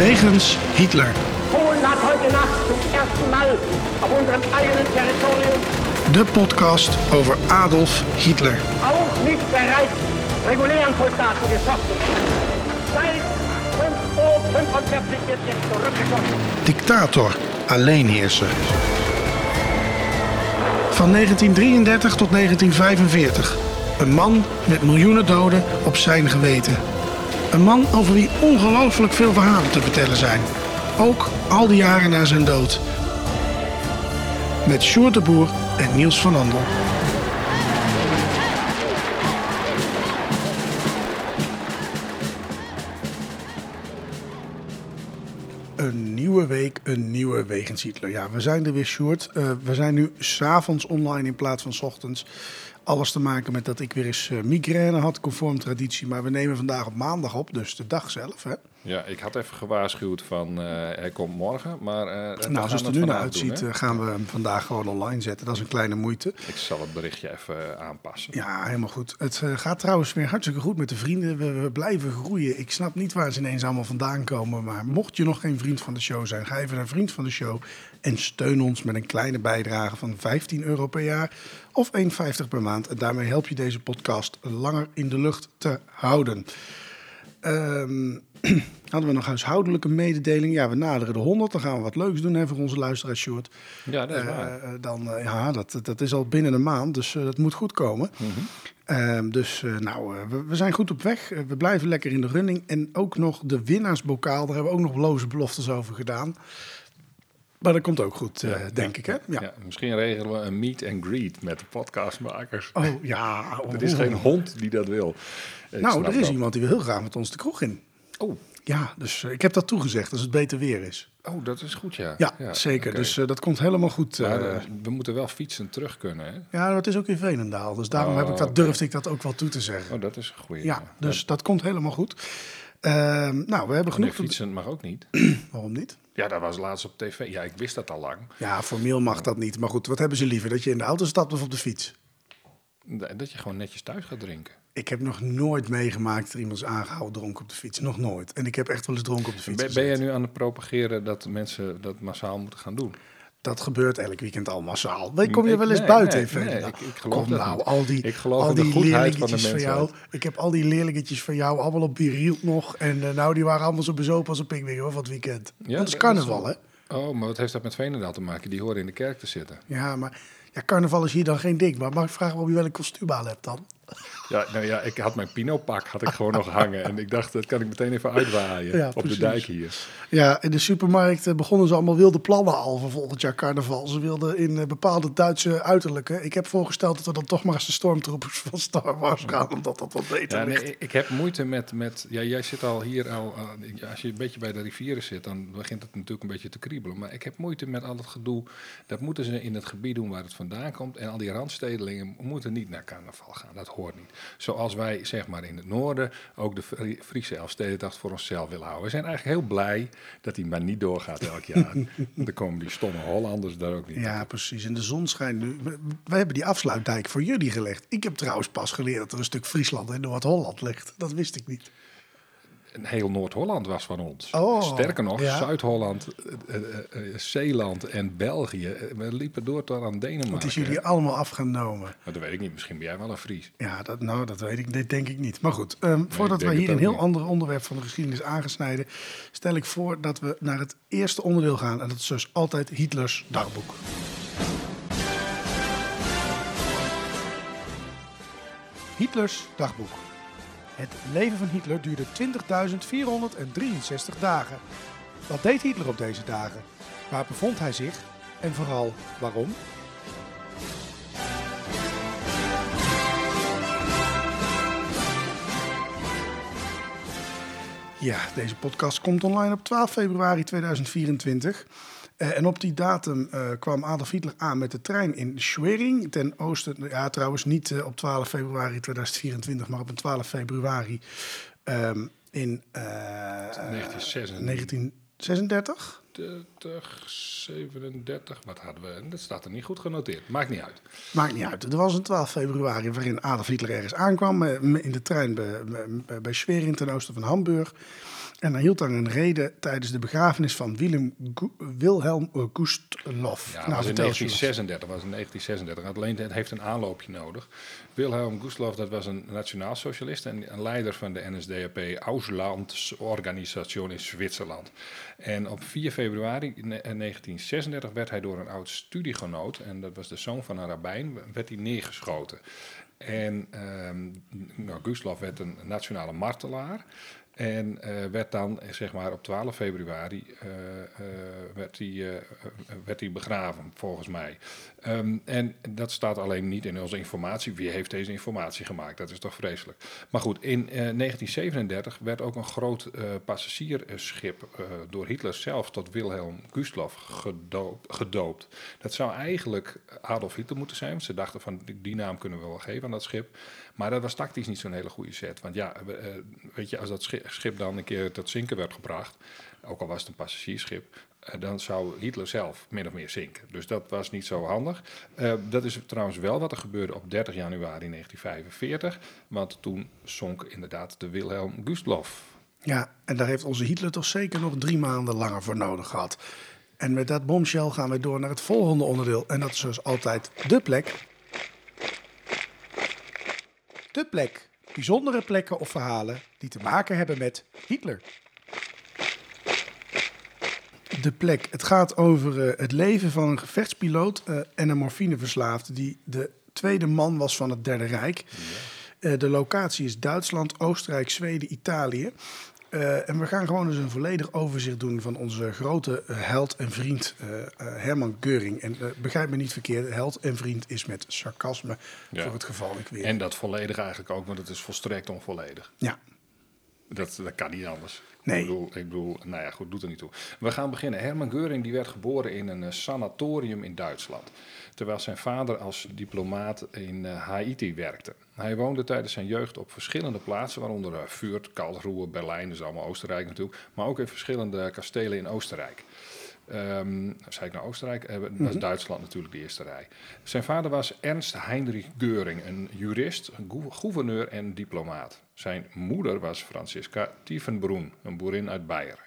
Wegens Hitler. Polen hat heute Nacht zum ersten Mal auf unserem eigenen Territorium De podcast over Adolf Hitler. auch nicht bereits regulären Soldaten geschossen. Seit 5.45 Uhr wird jetzt zurückgeschossen. Dictator, alleenheerser. Van 1933 tot 1945. Een man met miljoenen doden op zijn geweten. Een man over wie ongelooflijk veel verhalen te vertellen zijn. Ook al die jaren na zijn dood. Met Sjoerd de Boer en Niels van Andel. Een nieuwe week, een nieuwe Wegens Hitler. Ja, we zijn er weer, Sjoerd. Eh, we zijn nu s'avonds online in plaats van s ochtends. Alles te maken met dat ik weer eens eh, migraine had, conform traditie. Maar we nemen vandaag op maandag op, dus de dag zelf. Hè? Ja, ik had even gewaarschuwd van eh, hij komt morgen, maar... eh, Nou, zoals het er nu naar uitziet, doen, eh, gaan we hem vandaag gewoon online zetten. Dat is een kleine moeite. Ik zal het berichtje even eh, aanpassen. Ja, helemaal goed. Het eh, gaat trouwens weer hartstikke goed met de vrienden. We, we blijven groeien. Ik snap niet waar ze ineens allemaal vandaan komen. Maar mocht je nog geen vriend van de show zijn, ga even naar vriend van de show. En steun ons met een kleine bijdrage van 15 euro per jaar of 1,50 per maand. En daarmee help je deze podcast langer in de lucht te houden. Ehm, hadden we nog huishoudelijke mededeling? Ja, we naderen de 100. Dan gaan we wat leuks doen hè, voor onze luisteraars, Short. Ja, dat is waar. Eh, dan, eh, ja, dat, dat is al binnen een maand, dus eh, dat moet goed komen. Mhm. Ehm, dus nou, we, we zijn goed op weg. We blijven lekker in de running. En ook nog de winnaarsbokaal, daar hebben we ook nog loze beloftes over gedaan. Maar dat komt ook goed, eh, denk ik, hè? Ja. Ja, misschien regelen we een meet and greet met de podcastmakers. Oh, ja. Er is geen hond die dat wil. Ik nou, er is dat. iemand die wil heel graag met ons de kroeg in. Oh, Ja, dus eh, ik heb dat toegezegd, als het beter weer is. oh, dat is goed, ja. Ja, zeker. Dus eh, dat komt helemaal goed. Maar we moeten wel fietsen terug kunnen, hè? ja, het is ook in Veenendaal. Dus daarom heb ik dat, Oh, durfde ik dat ook wel toe te zeggen. Oh, dat is een goeie. Ja, dus dat komt helemaal goed. Ehm, nou, we hebben genoeg. fietsen mag ook niet. Waarom niet? Ja, dat was laatst op tv. Ja, ik wist dat al lang. Ja, formeel mag dat niet. Maar goed, wat hebben ze liever? Dat je in de auto stapt of op de fiets? Dat je gewoon netjes thuis gaat drinken. Ik heb nog nooit meegemaakt dat iemand is aangehouden dronken op de fiets. Nog nooit. En ik heb echt wel eens dronken op de fiets Ben, ben jij nu aan het propageren dat mensen dat massaal moeten gaan doen? Dat gebeurt elk weekend al massaal. Weet, kom je wel eens nee, buiten nee, in Veenendaal? nee, ik- ik geloof Kom nou, al die, Ik geloof al die van leerlingetjes van jou. Ik heb al die leerlingetjes van jou allemaal op Biriel nog. En eh, nou, die waren allemaal zo bezopen als een hoor, van het weekend. Ja, dat is carnaval, hè? Oh, maar wat heeft dat met Veenendaal te maken? Die horen in de kerk te zitten. Ja, maar ja, carnaval is hier dan geen ding. Maar mag ik vragen waarom je wel een kostuum aan hebt dan? Ja, nou ja, ik had mijn Pino-pak had ik gewoon nog hangen. En ik dacht, dat kan ik meteen even uitwaaien Ja, op precies. de dijk hier. Ja, in de supermarkt begonnen ze allemaal wilde plannen al voor volgend jaar carnaval. Ze wilden in eh, bepaalde Duitse uiterlijke. Ik heb voorgesteld dat we dan toch maar eens de stormtroopers van Star Wars gaan, omdat dat wat beter Ja, nee, ik heb moeite met, met... Ja, jij zit al hier al... eh, als je een beetje bij de rivieren zit, dan begint het natuurlijk een beetje te kriebelen. Maar ik heb moeite met al het gedoe. Dat moeten ze in het gebied doen waar het vandaan komt. En al die randstedelingen moeten niet naar carnaval gaan. Dat hoort niet. Zoals wij, zeg maar, in het noorden ook de Fri- Friese Elfstedendag voor onszelf willen houden. We zijn eigenlijk heel blij dat die maar niet doorgaat elk jaar. dan komen die stomme Hollanders daar ook niet Ja, precies. En de zon schijnt nu. We, hebben die afsluitdijk voor jullie gelegd. Ik heb trouwens pas geleerd dat er een stuk Friesland in Noord-Holland ligt. Dat wist ik niet. Heel Noord-Holland was van ons. Oh, Sterker nog, ja. Zuid-Holland, eh, eh, eh, Zeeland en België. We liepen door tot aan Denemarken. Het is jullie allemaal afgenomen. Maar dat weet ik niet. Misschien ben jij wel een Fries. Ja, dat, nou, dat weet ik, dit denk ik niet. Maar goed, ehm, voordat we hier een heel niet. ander onderwerp van de geschiedenis aangesneden, stel ik voor dat we naar het eerste onderdeel gaan. En dat is dus altijd Hitlers dagboek. Hitlers dagboek. Het leven van Hitler duurde 20.463 dagen. Wat deed Hitler op deze dagen? Waar bevond hij zich? En vooral waarom? Ja, deze podcast komt online op 12 februari 2024. Eh, en op die datum eh, kwam Adolf Hitler aan met de trein in Schwerin, ten oosten. Ja, trouwens niet eh, op 12 februari 2024, maar op een 12 februari ehm, in eh, 1936. 1936. 30, 37, wat hadden we? Dat staat er niet goed genoteerd. Maakt niet uit. Maakt niet uit. Er was een 12 februari waarin Adolf Hitler ergens aankwam in de trein bij, bij, bij Schwerin ten oosten van Hamburg. En hij hield daar een reden tijdens de begrafenis van Willem Wilhelm Gustloff. Ja, was in vertel eens, Jonas. 1936. Was in 1936. Alleen het heeft een aanloopje nodig. Wilhelm Gustloff, dat was een nationaalsocialist en een leider van de NSDAP Auslandsorganisation in Zwitserland. En op 4 februari ne- eh, 1936 werd hij door een oud studiegenoot, en dat was de zoon van een rabbijn, werd hij neergeschoten. En ehm nou, Gustloff werd een nationale martelaar. En eh, werd dan, zeg maar, op 12 februari eh, eh, werd, eh, werd hij begraven, volgens mij. Ehm, en dat staat alleen niet in onze informatie. Wie heeft deze informatie gemaakt? Dat is toch vreselijk. Maar goed, in eh, 1937 werd ook een groot passagiersschip door Hitler zelf tot Wilhelm Gustloff gedoopt. Dat zou eigenlijk Adolf Hitler moeten zijn. Want ze dachten van, die, die naam kunnen we wel geven aan dat schip. Maar dat was tactisch niet zo'n hele goede set. Want ja, eh, weet je, als dat schi- schip dan een keer tot zinken werd gebracht, ook al was het een passagiersschip, eh, dan zou Hitler zelf min of meer zinken. Dus dat was niet zo handig. Eh, dat is trouwens wel wat er gebeurde op 30 januari 1945, want toen zonk inderdaad de Wilhelm Gustloff. Ja, en daar heeft onze Hitler toch zeker nog drie maanden langer voor nodig gehad. En met dat bombshell gaan we door naar het volgende onderdeel. En dat is zoals altijd de plek. De plek. Bijzondere plekken of verhalen die te maken hebben met Hitler. De plek. Het gaat over eh, het leven van een gevechtspiloot eh, en een morfineverslaafde die de tweede man was van het Derde Rijk. Eh, de locatie is Duitsland, Oostenrijk, Zweden, Italië. Eh, en we gaan gewoon eens een volledig overzicht doen van onze grote eh, held en vriend eh, Herman Geuring. En begrijp me niet verkeerd, held en vriend is met sarcasme Ja. voor het geval ik weer. En dat volledig eigenlijk ook, want het is volstrekt onvolledig. Ja, Dat, dat kan niet anders. Nee. Ik bedoel, ik bedoel, nou ja, goed, doet er niet toe. We gaan beginnen. Herman Geuring die werd geboren in een eh, sanatorium in Duitsland. Terwijl zijn vader als diplomaat in eh, Haiti werkte. Hij woonde tijdens zijn jeugd op verschillende plaatsen, waaronder uh, Vuurt, Karlsruhe, Berlijn, is allemaal Oostenrijk natuurlijk. Maar ook in verschillende kastelen in Oostenrijk. Ehm zei ik naar Oostenrijk, eh, dat is Duitsland natuurlijk de eerste rij. Zijn vader was Ernst Heinrich Geuring, een jurist, een gouverneur en diplomaat. Zijn moeder was Franziska Tiefenbroen, een boerin uit Beieren.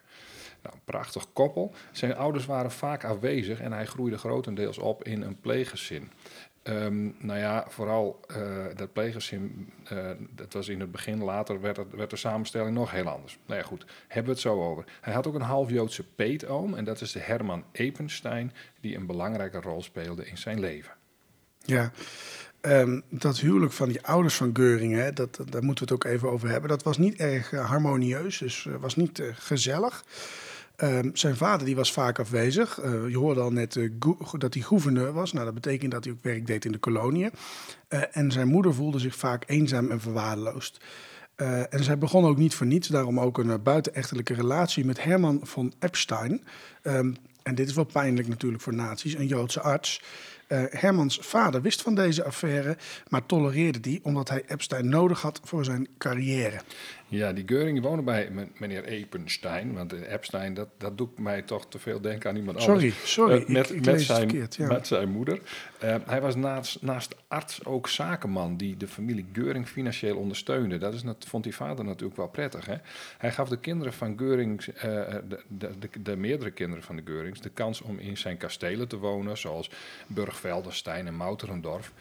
Nou, een prachtig koppel. Zijn ouders waren vaak afwezig en hij groeide grotendeels op in een pleeggezin. Ehm, nou ja, vooral eh, dat pleeggezin, eh, dat was in het begin, later werd, het, werd de samenstelling nog heel anders. Nou ja, goed, hebben we het zo over. Hij had ook een half-Joodse peetoom en dat is de Herman Epenstein, die een belangrijke rol speelde in zijn leven. ja. Ehm, dat huwelijk van die ouders van Geuring, hè, dat, daar moeten we het ook even over hebben. Dat was niet erg eh, harmonieus, dus eh, was niet eh, gezellig. Ehm, zijn vader die was vaak afwezig. Je hoorde al net dat hij gouverneur was. Nou, dat betekent dat hij ook werk deed in de koloniën. En zijn moeder voelde zich vaak eenzaam en verwaarloosd. En zij begon ook niet voor niets, daarom ook een buitenechtelijke relatie met Herman von Epstein. Ehm, en dit is wel pijnlijk natuurlijk voor nazi's, een Joodse arts. Eh, Hermans vader wist van deze affaire, maar tolereerde die omdat hij Epstein nodig had voor zijn carrière. Ja, die Geuring woonde bij men- meneer Epenstein. Want Epstein, dat, dat doet mij toch te veel denken aan iemand Sorry, anders. sorry, Eh, met, ik- ik met, zijn, verkeerd, ja. met zijn moeder. Eh, hij was naast, naast arts ook zakenman die de familie Geuring financieel ondersteunde. Dat is, nat- vond die vader natuurlijk wel prettig. Hè? Hij gaf de kinderen van Geuring, eh, de, de, de, de meerdere kinderen van de Geurings, de kans om in zijn kastelen te wonen. Zoals Burgvelderstein en Mouterendorf.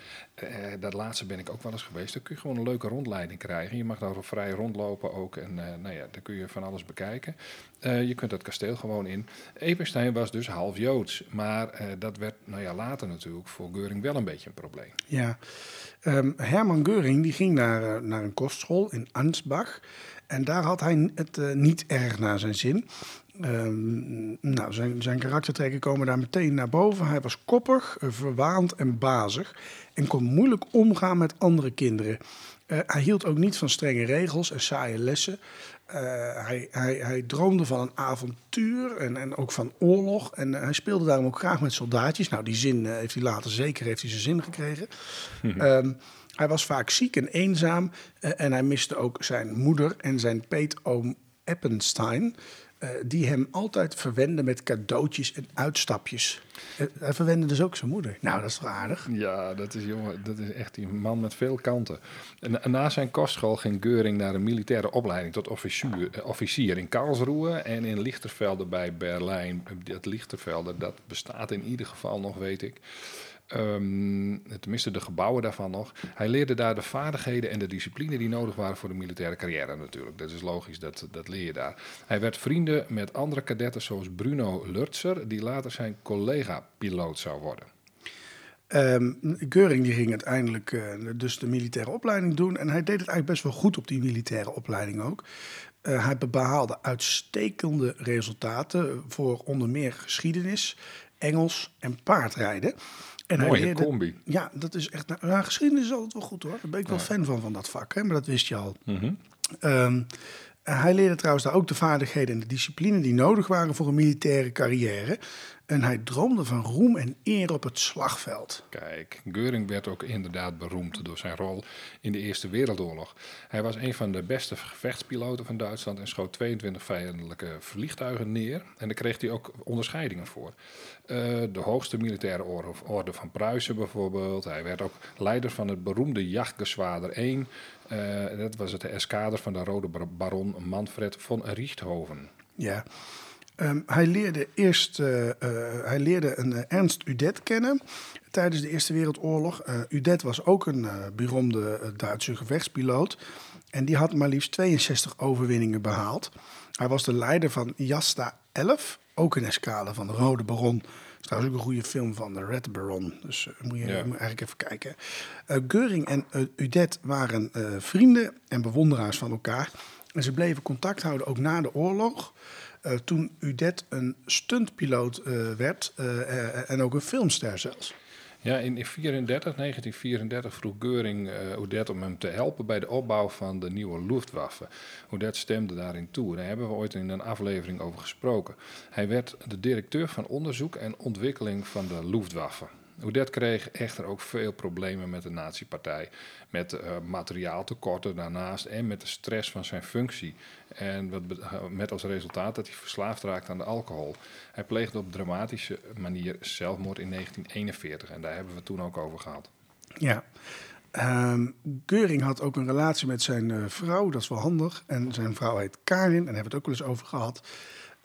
Eh, dat laatste ben ik ook wel eens geweest. Daar kun je gewoon een leuke rondleiding krijgen. Je mag daar vrij rondlopen ook. En eh, nou ja, daar kun je van alles bekijken. Eh, je kunt dat kasteel gewoon in. Epenstein was dus half Joods. Maar dat werd nou ja, later natuurlijk voor Geuring wel een beetje een probleem. Ja, Ehm, Herman Geuring die ging naar, naar een kostschool in Ansbach. En daar had hij het eh, niet erg naar zijn zin. Ehm, nou, zijn, zijn karaktertrekken komen daar meteen naar boven. Hij was koppig, eh, verwaand en bazig. En kon moeilijk omgaan met andere kinderen. Eh, hij hield ook niet van strenge regels en saaie lessen. Hij, hij, hij droomde van een avontuur en, en ook van oorlog. En hij speelde daarom ook graag met soldaatjes. Nou, die zin heeft hij later zeker heeft hij zijn zin gekregen. Ehm, hij was vaak ziek en eenzaam. eh, en hij miste ook zijn moeder en zijn peetoom Eppenstein. eh, die hem altijd verwende met cadeautjes en uitstapjes. Eh, hij verwende dus ook zijn moeder. Nou, dat is toch aardig? Ja, dat is, jongen, dat is echt die man met veel kanten. En, na zijn kostschool ging Geuring naar een militaire opleiding tot officier, officier in Karlsruhe en in Lichtervelde bij Berlijn. Dat Lichtervelde, dat bestaat in ieder geval nog, weet ik. Um, tenminste, de gebouwen daarvan nog. Hij leerde daar de vaardigheden en de discipline die nodig waren voor de militaire carrière natuurlijk. Dat is logisch, dat, dat leer je daar. Hij werd vrienden met andere kadetten zoals Bruno Lurtser, die later zijn collega-piloot zou worden. Um, Geuring die ging uiteindelijk uh, dus de militaire opleiding doen. En hij deed het eigenlijk best wel goed op die militaire opleiding ook. Uh, hij behaalde uitstekende resultaten voor onder meer geschiedenis, Engels en paardrijden. En Mooie leerde, combi. Ja, dat is echt. Nou, geschiedenis is altijd wel goed hoor. Daar ben ik wel fan van, van dat vak. Hè? Maar dat wist je al. Mm hij leerde trouwens daar ook de vaardigheden en de discipline die nodig waren voor een militaire carrière. En hij droomde van roem en eer op het slagveld. Kijk, Geuring werd ook inderdaad beroemd door zijn rol in de Eerste Wereldoorlog. Hij was een van de beste gevechtspiloten van Duitsland en schoot 22 vijandelijke vliegtuigen neer. En daar kreeg hij ook onderscheidingen voor. Uh, de hoogste militaire orde, van Pruisen bijvoorbeeld. Hij werd ook leider van het beroemde jachtgezwader 1. Eh, dat was het eskader van de Rode Baron Manfred von Richthoven. Ja, Um, hij leerde eerst uh, uh, hij leerde een Ernst Udet kennen tijdens de Eerste Wereldoorlog. Udet was ook een beroemde Duitse gevechtspiloot. En die had maar liefst 62 overwinningen behaald. Hij was de leider van Jasta 11, ook een escale van de Rode Baron. Dat is trouwens ook een goede film van de Red Baron. Dus moet, je, ja. moet eigenlijk even kijken. Geuring en Udet waren vrienden en bewonderaars van elkaar. En ze bleven contact houden ook na de oorlog. Uh, toen Udet een stuntpiloot uh, werd uh, en ook een filmster zelfs. Ja, in 34, 1934 vroeg Geuring Udet om hem te helpen bij de opbouw van de nieuwe Luftwaffe. Udet stemde daarin toe. Daar hebben we ooit in een aflevering over gesproken. Hij werd de directeur van onderzoek en ontwikkeling van de Luftwaffe. Oudet kreeg echter ook veel problemen met de nazi-partij. Met uh, materiaaltekorten daarnaast en met de stress van zijn functie. En wat, met als resultaat dat hij verslaafd raakte aan de alcohol. Hij pleegde op dramatische manier zelfmoord in 1941. En daar hebben we toen ook over gehad. Ja. Um, Geuring had ook een relatie met zijn uh, vrouw, dat is wel handig. En zijn vrouw heet Karin, en daar hebben we het ook wel eens over gehad.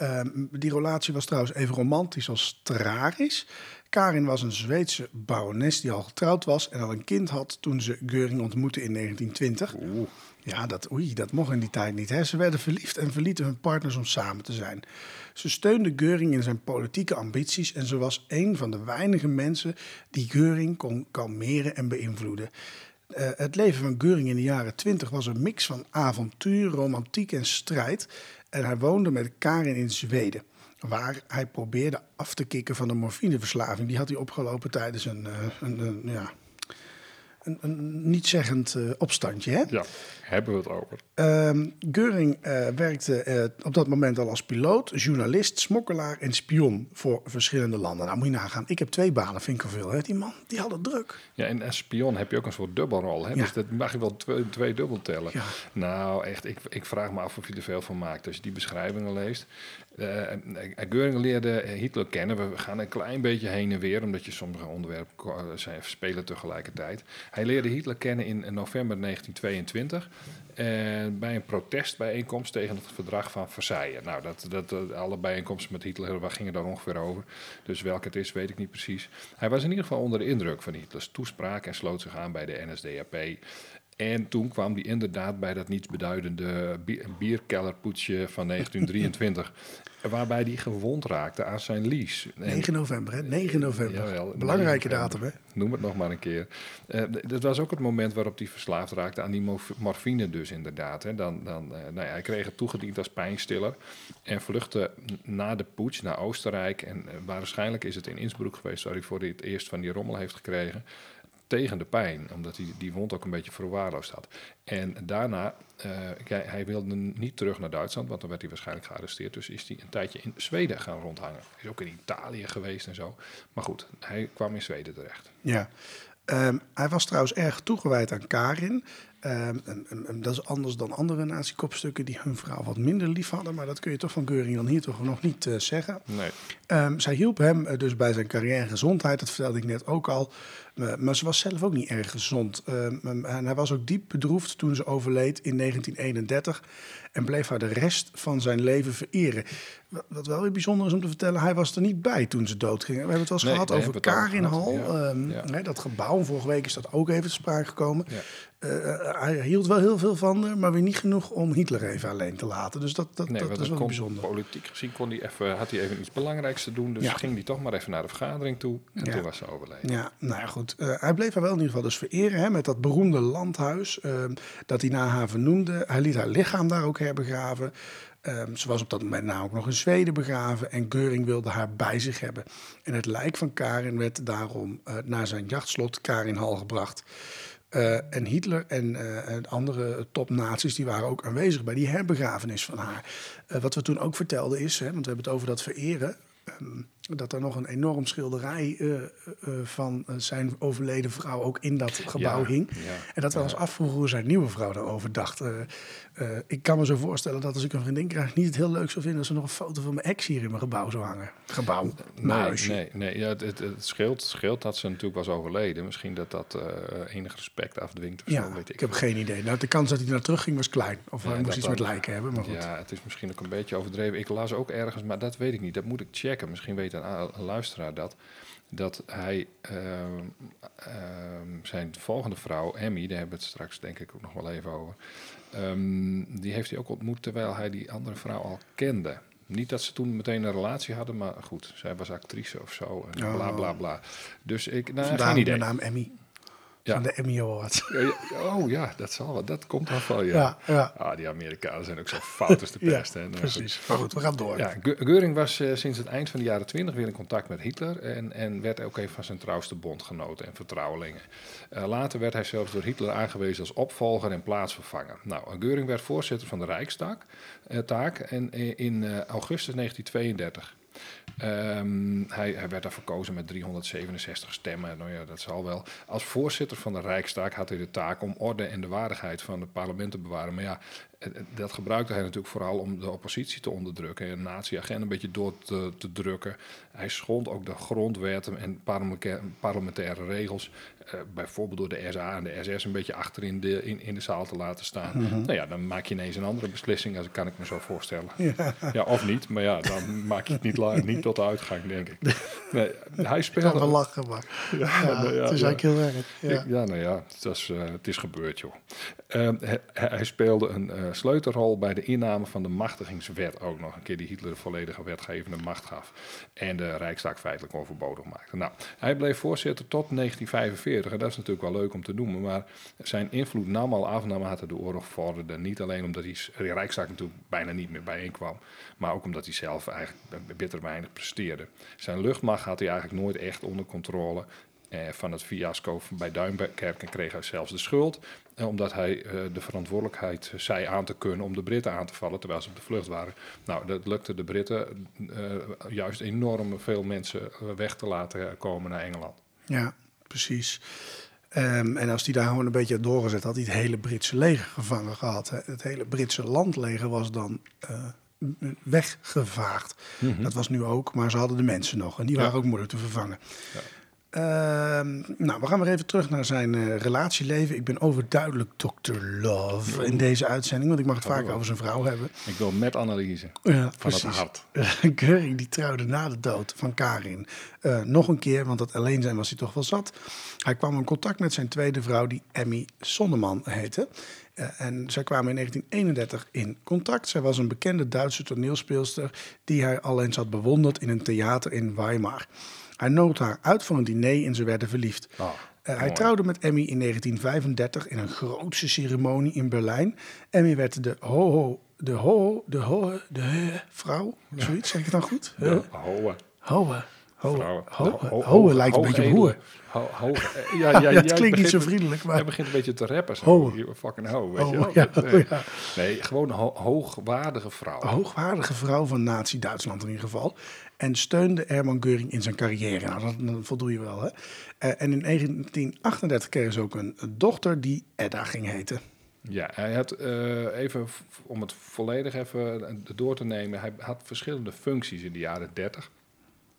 Um, die relatie was trouwens even romantisch als tragisch. Karin was een Zweedse barones die al getrouwd was en al een kind had toen ze Geuring ontmoette in 1920. Oeh. Ja, dat, oei, dat mocht in die tijd niet. Hè. Ze werden verliefd en verlieten hun partners om samen te zijn. Ze steunde Geuring in zijn politieke ambities en ze was een van de weinige mensen die Geuring kon kalmeren en beïnvloeden. Uh, het leven van Geuring in de jaren 20 was een mix van avontuur, romantiek en strijd. En hij woonde met Karin in Zweden. Waar hij probeerde af te kicken van de morfineverslaving. Die had hij opgelopen tijdens een, eh, een, een ja, een, een uh, opstandje. Hè? Ja, hebben we het over. Um, Geuring uh, werkte uh, op dat moment al als piloot, journalist, smokkelaar en spion voor verschillende landen. Nou, moet je nagaan. Ik heb twee banen, vind ik veel. Hè? Die man, die had het druk. Ja, en als spion heb je ook een soort dubbelrol. Hè? Ja. Dus dat mag je wel twee, twee dubbel tellen. Ja. Nou, echt, ik, ik vraag me af of je er veel van maakt. Als je die beschrijvingen leest. Uh, Geuring leerde Hitler kennen. We gaan een klein beetje heen en weer, omdat je sommige onderwerpen zijn, spelen tegelijkertijd. Hij leerde Hitler kennen in november 1922. Bij een protestbijeenkomst tegen het verdrag van Versailles. Nou, dat, dat, alle bijeenkomsten met Hitler waar gingen daar ongeveer over. Dus welke het is, weet ik niet precies. Hij was in ieder geval onder de indruk van Hitlers toespraak en sloot zich aan bij de NSDAP. En toen kwam hij inderdaad bij dat nietsbeduidende bierkellerpoetsje van 1923. waarbij hij gewond raakte aan zijn lies. 9 november, hè? 9 november. Jawel, Belangrijke datum, hè? Noem het nog maar een keer. Uh, dat was ook het moment waarop hij verslaafd raakte aan die morfine dus inderdaad. Hè. Dan, dan, uh, nou ja, hij kreeg het toegediend als pijnstiller en vluchtte na de poets naar Oostenrijk. En uh, waarschijnlijk is het in Innsbruck geweest waar hij voor het eerst van die rommel heeft gekregen tegen de pijn, omdat hij die wond ook een beetje verwaarloosd had. En daarna, uh, hij wilde niet terug naar Duitsland, want dan werd hij waarschijnlijk gearresteerd. Dus is hij een tijdje in Zweden gaan rondhangen. Is ook in Italië geweest en zo. Maar goed, hij kwam in Zweden terecht. Ja. Ehm, hij was trouwens erg toegewijd aan Karin. Ehm, en, en- en dat is anders dan andere nazi-kopstukken die hun vrouw wat minder lief hadden. Maar dat kun je toch van Geuring dan hier toch nog niet eh, zeggen. Nee. Ehm, zij hielp hem eh, dus bij zijn carrière en gezondheid, dat vertelde ik net ook al. Eh, maar ze was zelf ook niet erg gezond. Ehm, en hij was ook diep bedroefd toen ze overleed in 1931 en bleef haar de rest van zijn leven vereren. Wat, wel weer bijzonder is om te vertellen, hij was er niet bij toen ze doodging. We hebben het wel eens Nee, gehad over Karinhal, ja. Ja. dat gebouw. Vorige week is dat ook even te sprake gekomen. Ja. Eh, hij hield wel heel veel van haar, maar weer niet genoeg om Hitler even alleen te laten. Dus dat, dat, Nee, dat want is dat wel kon, bijzonder. politiek gezien kon hij even, had hij even iets belangrijks te doen. Dus Ja. ging hij toch maar even naar de vergadering toe. En Ja. toen was ze overleden. Ja, nou ja, goed. Eh, hij bleef haar wel in ieder geval dus vereren hè, met dat beroemde landhuis eh, dat hij naar haar vernoemde. Hij liet haar lichaam daar ook herbegraven. Ehm, ze was op dat moment ook nog in Zweden begraven en Geuring wilde haar bij zich hebben. En het lijk van Karin werd daarom eh, naar zijn jachtslot Karinhal gebracht. Eh, en Hitler en eh, en andere topnaties die waren ook aanwezig bij die herbegrafenis van haar. Eh, wat we toen ook vertelden is, hè, want we hebben het over dat vereren, ehm, dat er nog een enorm schilderij eh, eh, van eh, zijn overleden vrouw ook in dat gebouw Ja, hing. ja, En dat we ons afvroegen hoe zijn nieuwe vrouw daarover dacht. Ik kan me zo voorstellen dat als ik een vriendin krijg, niet het heel leuk zou vinden als er nog een foto van mijn ex hier in mijn gebouw zou hangen. Gebouw, Nee, nee, nee ja, het, het, het scheelt, scheelt dat ze natuurlijk was overleden. Misschien dat dat enig respect afdwingt of Ja, zo, weet ik. ik heb geen idee. Nou, de kans dat hij naar terug ging was klein. Of Ja, hij moest iets met lijken hebben, maar goed. Ja, het is misschien ook een beetje overdreven. Ik las ook ergens, maar dat weet ik niet. Dat moet ik checken. Misschien weet een, luisteraar dat. Dat hij ehm, ehm, zijn volgende vrouw, Emmy, daar hebben we het straks denk ik ook nog wel even over. ehm, die heeft hij ook ontmoet terwijl hij die andere vrouw al kende. Niet dat ze toen meteen een relatie hadden, maar goed, zij was actrice of zo. En Oh. bla bla bla. Dus ik, nou, Vandaar geen de idee. naam Emmy. Van de Emmy Awards. Ja, ja, Oh ja, dat zal wel. Dat komt wel van, ja. Ja, ja. Ah, die Amerikanen zijn ook zo fout als de pest. hè. Nou, precies. Maar goed, we gaan door. Ja, Ge- Geuring was eh, sinds het eind van de jaren twintig weer in contact met Hitler en, en werd ook een van zijn trouwste bondgenoten en vertrouwelingen. Eh, later werd hij zelfs door Hitler aangewezen als opvolger en plaatsvervanger. Nou, Geuring werd voorzitter van de Rijkstak eh, taak en in augustus 1932. Ehm, hij, hij werd daar verkozen met 367 stemmen. Nou ja, dat wel. Als voorzitter van de Rijkstaak had hij de taak om orde en de waardigheid van het parlement te bewaren. Maar ja, dat gebruikte hij natuurlijk vooral om de oppositie te onderdrukken en de nazi-agenda een beetje door te, te drukken. Hij schond ook de grondwetten en parlementaire, parlementaire regels. eh, bijvoorbeeld door de SA en de SS een beetje achter in de, in, in de zaal te laten staan. Nou ja, dan maak je ineens een andere beslissing, als kan ik me zo voorstellen. Ja. of niet, maar ja, dan maak je het niet, niet tot de uitgang, denk ik. Nee, hij Ik speelde... kan wel lachen, maar ja, nou ja, het is ja. eigenlijk heel erg. Ja. Ik- Ja, nou ja, het, was, eh, het is gebeurd, joh. Ehm, hij, hij speelde een eh, sleutelrol bij de inname van de machtigingswet ook nog een keer, die Hitler de volledige wetgevende macht gaf. En de Rijkstaak feitelijk onverbodig maakte. Nou, hij bleef voorzitter tot 1945. En dat is natuurlijk wel leuk om te noemen. Maar zijn invloed nam al af naarmate de oorlog vorderde. Niet alleen omdat hij de Rijkstaak natuurlijk bijna niet meer bijeenkwam. Maar ook omdat hij zelf eigenlijk bitter weinig presteerde. Zijn luchtmacht had hij eigenlijk nooit echt onder controle. Eh, van het fiasco bij Duinkerken kreeg hij zelfs de schuld. eh, omdat hij eh, de verantwoordelijkheid zei aan te kunnen om de Britten aan te vallen terwijl ze op de vlucht waren. Nou, dat lukte de Britten eh, juist enorm veel mensen weg te laten komen naar Engeland. Ja, precies. Ehm, en als hij daar gewoon een beetje doorgezet, had hij het hele Britse leger gevangen gehad. Hè. Het hele Britse landleger was dan weggevaagd. Dat was nu ook, maar ze hadden de mensen nog. En die Ja. waren ook moeilijk te vervangen. Ja. Ehm, nou, we gaan weer even terug naar zijn eh, relatieleven. Ik ben overduidelijk Dr. Love in deze uitzending, want ik mag het vaak door. over zijn vrouw hebben. Ik wil met analyse Ja, van het hart. Geuring die trouwde na de dood van Karin eh, nog een keer, want dat alleen zijn was hij toch wel zat. Hij kwam in contact met zijn tweede vrouw, die Emmy Sonneman heette. Eh, en zij kwamen in 1931 in contact. Zij was een bekende Duitse toneelspeelster die hij al eens had bewonderd in een theater in Weimar. Hij noot haar uit voor een diner en ze werden verliefd. Ah, Eh, hij trouwde met Emmy in 1935 in een grootse ceremonie in Berlijn. Emmy werd de ho-ho, de ho, de ho, de he- vrouw, zoiets, zeg ik het dan goed? De Hohe. Hohe, Ho, ho, Ho- ho, hoog- lijkt een beetje. Ho, hoog, eh, ja, Ja, het klinkt niet zo vriendelijk, maar... Jij begint een beetje te rappen. Ho. Fucking ho, weet je oh, nee. gewoon ho- hoogwaardige vrouw. Een hoogwaardige vrouw van Nazi-Duitsland in ieder geval. En steunde Hermann Göring in zijn carrière. Nou, dat, voldoe je wel, hè? Eh, en in 1938 kreeg ze ook een, een dochter die Edda ging heten. Ja, hij had eh, even om het volledig even door te nemen. Hij had verschillende functies in de jaren 30.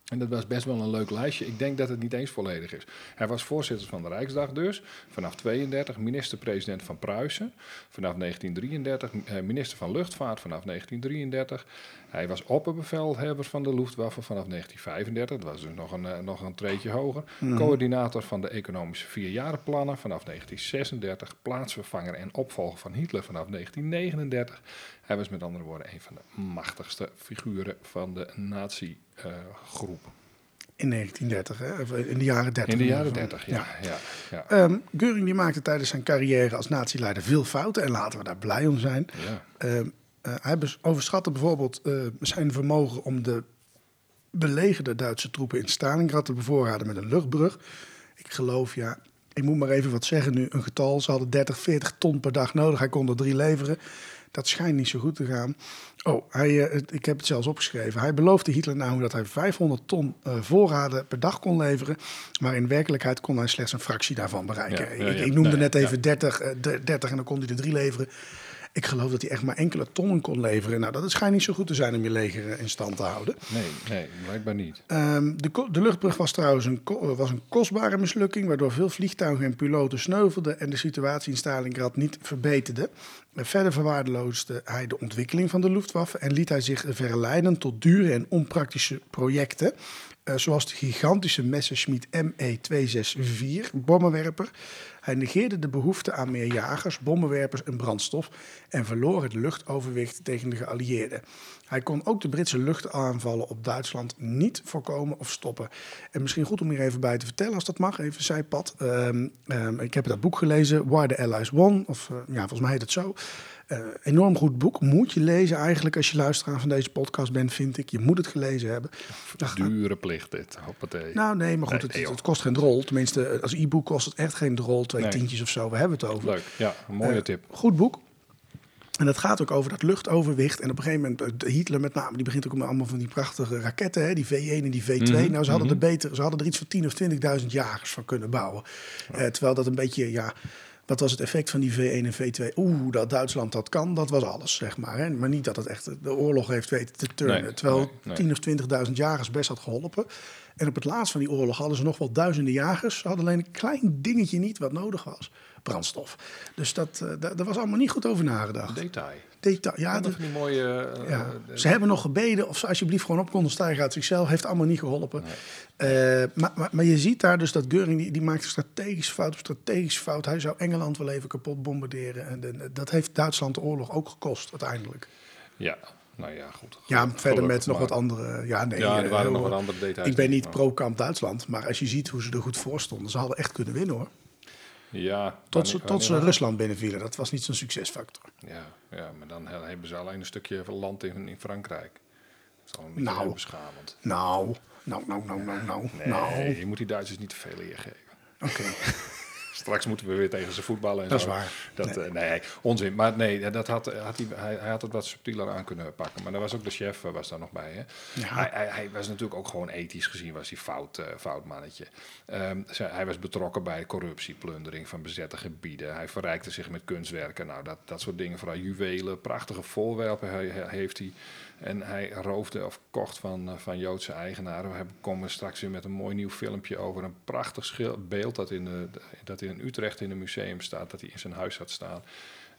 En dat was best wel een leuk lijstje. Ik denk dat het niet eens volledig is. Hij was voorzitter van de Rijksdag dus. Vanaf 32 minister-president van Pruisen. Vanaf 1933 eh, minister van Luchtvaart vanaf 1933. Hij was opperbevelhebber van de Luftwaffe vanaf 1935. Dat was dus nog een, eh, nog een treetje hoger. Coördinator van de economische vierjarenplannen vanaf 1936. Plaatsvervanger en opvolger van Hitler vanaf 1939. Hij was met andere woorden een van de machtigste figuren van de nazi-groep. In 1930, hè? Of in de jaren 30. In de jaren geval. 30, ja. ja. ja, Ehm, Göring die maakte tijdens zijn carrière als nazi-leider veel fouten. En laten we daar blij om zijn. ja. Ehm, eh, hij overschatte bijvoorbeeld eh, zijn vermogen om de belegerde Duitse troepen in Stalingrad te bevoorraden met een luchtbrug. Ik geloof, ja, ik moet maar even wat zeggen nu, een getal. Ze hadden 30, 40 ton per dag nodig. Hij kon er drie leveren. Dat schijnt niet zo goed te gaan. Oh, hij, eh, ik heb het zelfs opgeschreven. Hij beloofde Hitler nou dat hij 500 ton eh, voorraden per dag kon leveren. Maar in werkelijkheid kon hij slechts een fractie daarvan bereiken. Ja, ja, ik, ja. ik noemde net even 30, eh, de- 30 en dan kon hij er drie leveren. Ik geloof dat hij echt maar enkele tonnen kon leveren. Nou, dat schijnt niet zo goed te zijn om je leger eh, in stand te houden. Nee, nee, blijkbaar niet. Ehm, de, de luchtbrug was trouwens een, ko- was een kostbare mislukking, waardoor veel vliegtuigen en piloten sneuvelden en de situatie in Stalingrad niet verbeterde. Eh, Verder verwaarloosde hij de ontwikkeling van de Luftwaffe en liet hij zich verleiden tot dure en onpraktische projecten. Eh, zoals de gigantische Messerschmitt ME-264 bommenwerper. Hij negeerde de behoefte aan meer jagers, bommenwerpers en brandstof en verloor het luchtoverwicht tegen de geallieerden. Hij kon ook de Britse luchtaanvallen op Duitsland niet voorkomen of stoppen. En misschien goed om hier even bij te vertellen, als dat mag, even zijpad. Ehm, ik heb dat boek gelezen, Why the Allies Won, of eh, ja, volgens mij heet het zo. Eh, enorm goed boek, moet je lezen eigenlijk als je luisteraar van deze podcast bent, vind ik. Je moet het gelezen hebben. Dan gaat- Dure plicht dit, hoppatee. nou, nee, maar goed, Nee, het, kost geen drol. Tenminste, als e-book kost het echt geen drol. Twee Nee. tientjes of zo, we hebben het over. Leuk, ja, een mooie Eh, tip. Goed boek. En dat gaat ook over dat luchtoverwicht. En op een gegeven moment, eh, Hitler met name, die begint ook met allemaal van die prachtige raketten. Hè, die V1 en die V2. Mhm, nou, ze hadden, mhm. er beter, ze hadden er iets van 10.000 of 20.000 jagers van kunnen bouwen. Eh, terwijl dat een beetje, ja... Wat was het effect van die V1 en V2? Oeh, dat Duitsland dat kan, dat was alles, zeg maar. Hè? Maar niet dat het echt de oorlog heeft weten te turnen. Nee, terwijl nee, nee. 10.000 of 20.000 jagers best had geholpen. En op het laatst van die oorlog hadden ze nog wel duizenden jagers. Ze hadden alleen een klein dingetje niet wat nodig was. Brandstof. Dus dat, eh, daar daar was allemaal niet goed over nagedacht. Detail. Detail, ja, de- die mooie... eh, ja. eh, Ze hebben nog gebeden of ze alsjeblieft gewoon op konden stijgen uit zichzelf. Heeft allemaal niet geholpen. Eh, maar, maar, maar je ziet daar dus dat Göring, die, die maakt een strategische fout op strategische fout. Hij zou Engeland wel even kapot bombarderen. En, dat heeft Duitsland de oorlog ook gekost uiteindelijk. ja, nou ja, goed. Ja, verder met nog maar. wat andere... Ja, nee, Ja, er waren nog wat andere details. Ik ben niet pro-kamp Duitsland, maar als je ziet hoe ze er goed voor stonden, ze hadden echt kunnen winnen hoor. Ja, Tot ze, tot ze Rusland binnenvielen, dat was niet zo'n succesfactor. Ja, ja, maar dan he- hebben ze alleen een stukje land in, in Frankrijk. Dat is al een beetje Nou. beschamend. Nou, nou, nou, nou, nou, nou. Nee, nou. je moet die Duitsers niet te veel eer geven. Oké, Straks moeten we weer tegen ze voetballen. En Dat is waar. Dat, nee. nee, onzin. Maar nee, dat had, had hij, hij, hij had het wat subtieler aan kunnen pakken. Maar daar was ook de chef eh, was daar nog bij. Hè? Ja. Hij, hij, hij was natuurlijk ook gewoon ethisch gezien was hij fout, eh, fout mannetje. Ehm, hij was betrokken bij corruptie, plundering van bezette gebieden. Hij verrijkte zich met kunstwerken. Nou, dat, dat soort dingen. Vooral juwelen, prachtige voorwerpen heeft hij. En hij roofde of kocht van, eh, van Joodse eigenaren. We komen straks weer met een mooi nieuw filmpje over een prachtig beeld dat in, dat in Utrecht in een museum staat. Dat hij in zijn huis had staan.